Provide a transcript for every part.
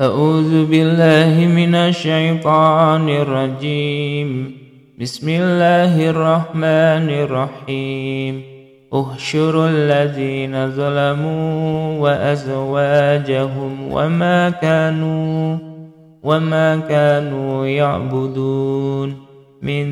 أعوذ بالله من الشيطان الرجيم. بسم الله الرحمن الرحيم. احشروا الذين ظلموا وأزواجهم وما كانوا وما كانوا يعبدون. من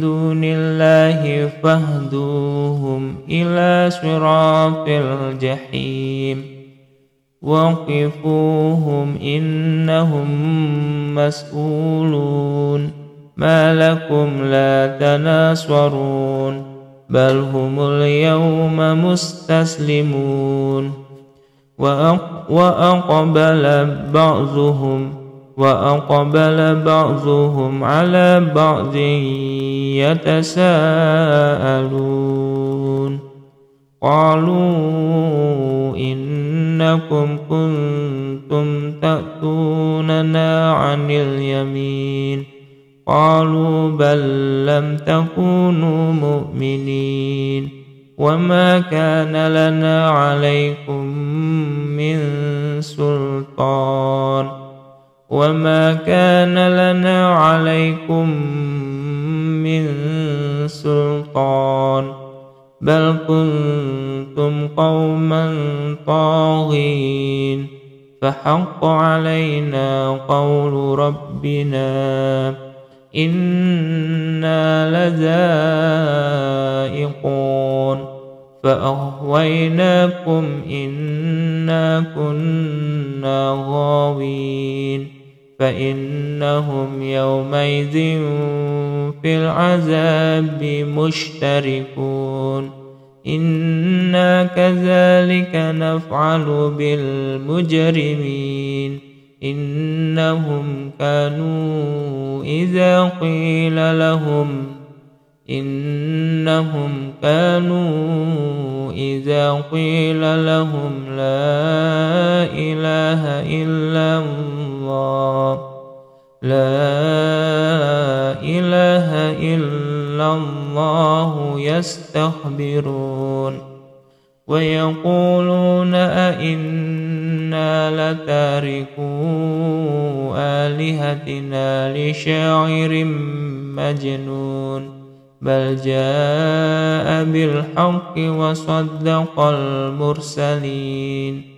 دون الله فاهدوهم إلى صراط الجحيم. وقفوهم إنهم مسؤولون ما لكم لا تناصرون بل هم اليوم مستسلمون وأقبل بعضهم وأقبل بعضهم على بعض يتساءلون قالوا إنكم كنتم تأتوننا عن اليمين. قالوا بل لم تكونوا مؤمنين. وما كان لنا عليكم من سلطان. وما كان لنا عليكم من سلطان. بل كنتم قوما طاغين فحق علينا قول ربنا إنا لذائقون فأغويناكم إنا كنا غاوين فإنهم يومئذ في العذاب مشتركون. إنا كذلك نفعل بالمجرمين. إنهم كانوا إذا قيل لهم. إنهم كانوا إذا قيل لهم لا إله إلا الله لا إله إلا الله يستخبرون. ويقولون أئنا لتاركو آلهتنا لشاعر مجنون. بل جاء بالحق وصدق المرسلين.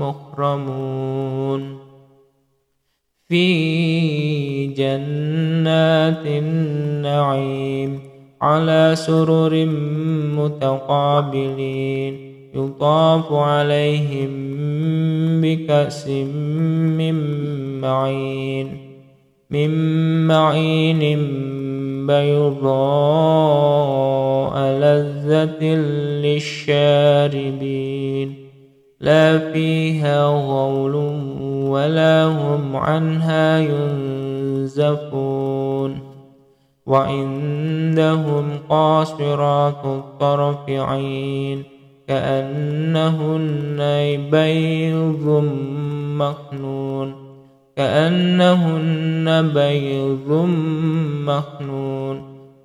مكرمون في جنات النعيم على سرر متقابلين يطاف عليهم بكأس من معين من معين بيضاء لذة للشاربين. لا فيها غول ولا هم عنها ينزفون. وعندهم قاصرات الطرف عين كأنهن بيض مخنون. كأنهن بيض مخنون.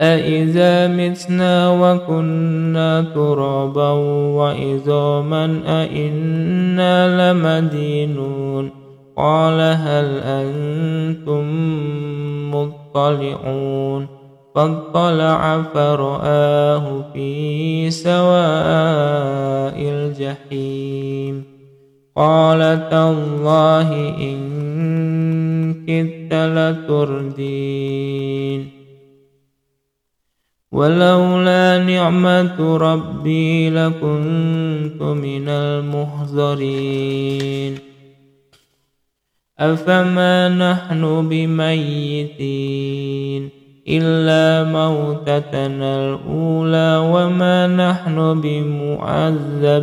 أإذا متنا وكنا ترابا وعظاما أإنا لمدينون قال هل أنتم مطلعون فاطلع فرآه في سواء الجحيم قال تالله إن كدت لتردين ولولا نعمة ربي لكنت من المحضرين. أفما نحن بميتين إلا موتتنا الأولى وما نحن بمعذبين.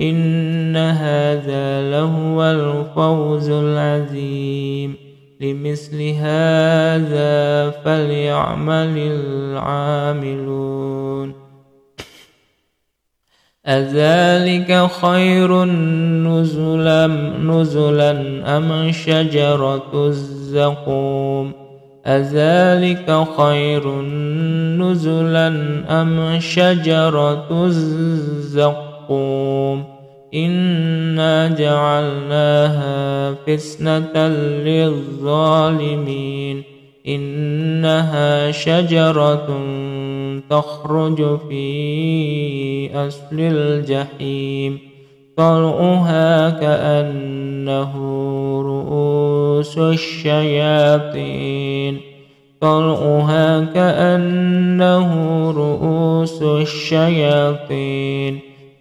إن هذا لهو الفوز العظيم. لمثل هذا فليعمل العاملون. أذلك خير نزلا نزلا أم شجرة الزقوم؟ أذلك خير نزلا أم شجرة الزقوم؟ إنا جعلناها فتنة للظالمين إنها شجرة تخرج في أصل الجحيم طلعها كأنه رؤوس الشياطين طلعها كأنه رؤوس الشياطين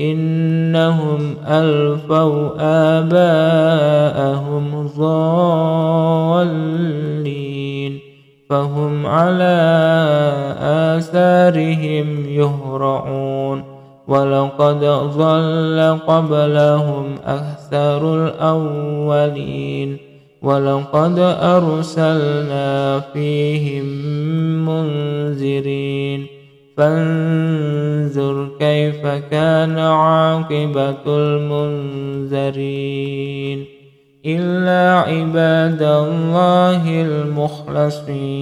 إنهم ألفوا آباءهم ضالين فهم على آثارهم يهرعون ولقد ظل قبلهم أكثر الأولين ولقد أرسلنا فيهم منذرين فانظر كيف كان عاقبة المنذرين إلا عباد الله المخلصين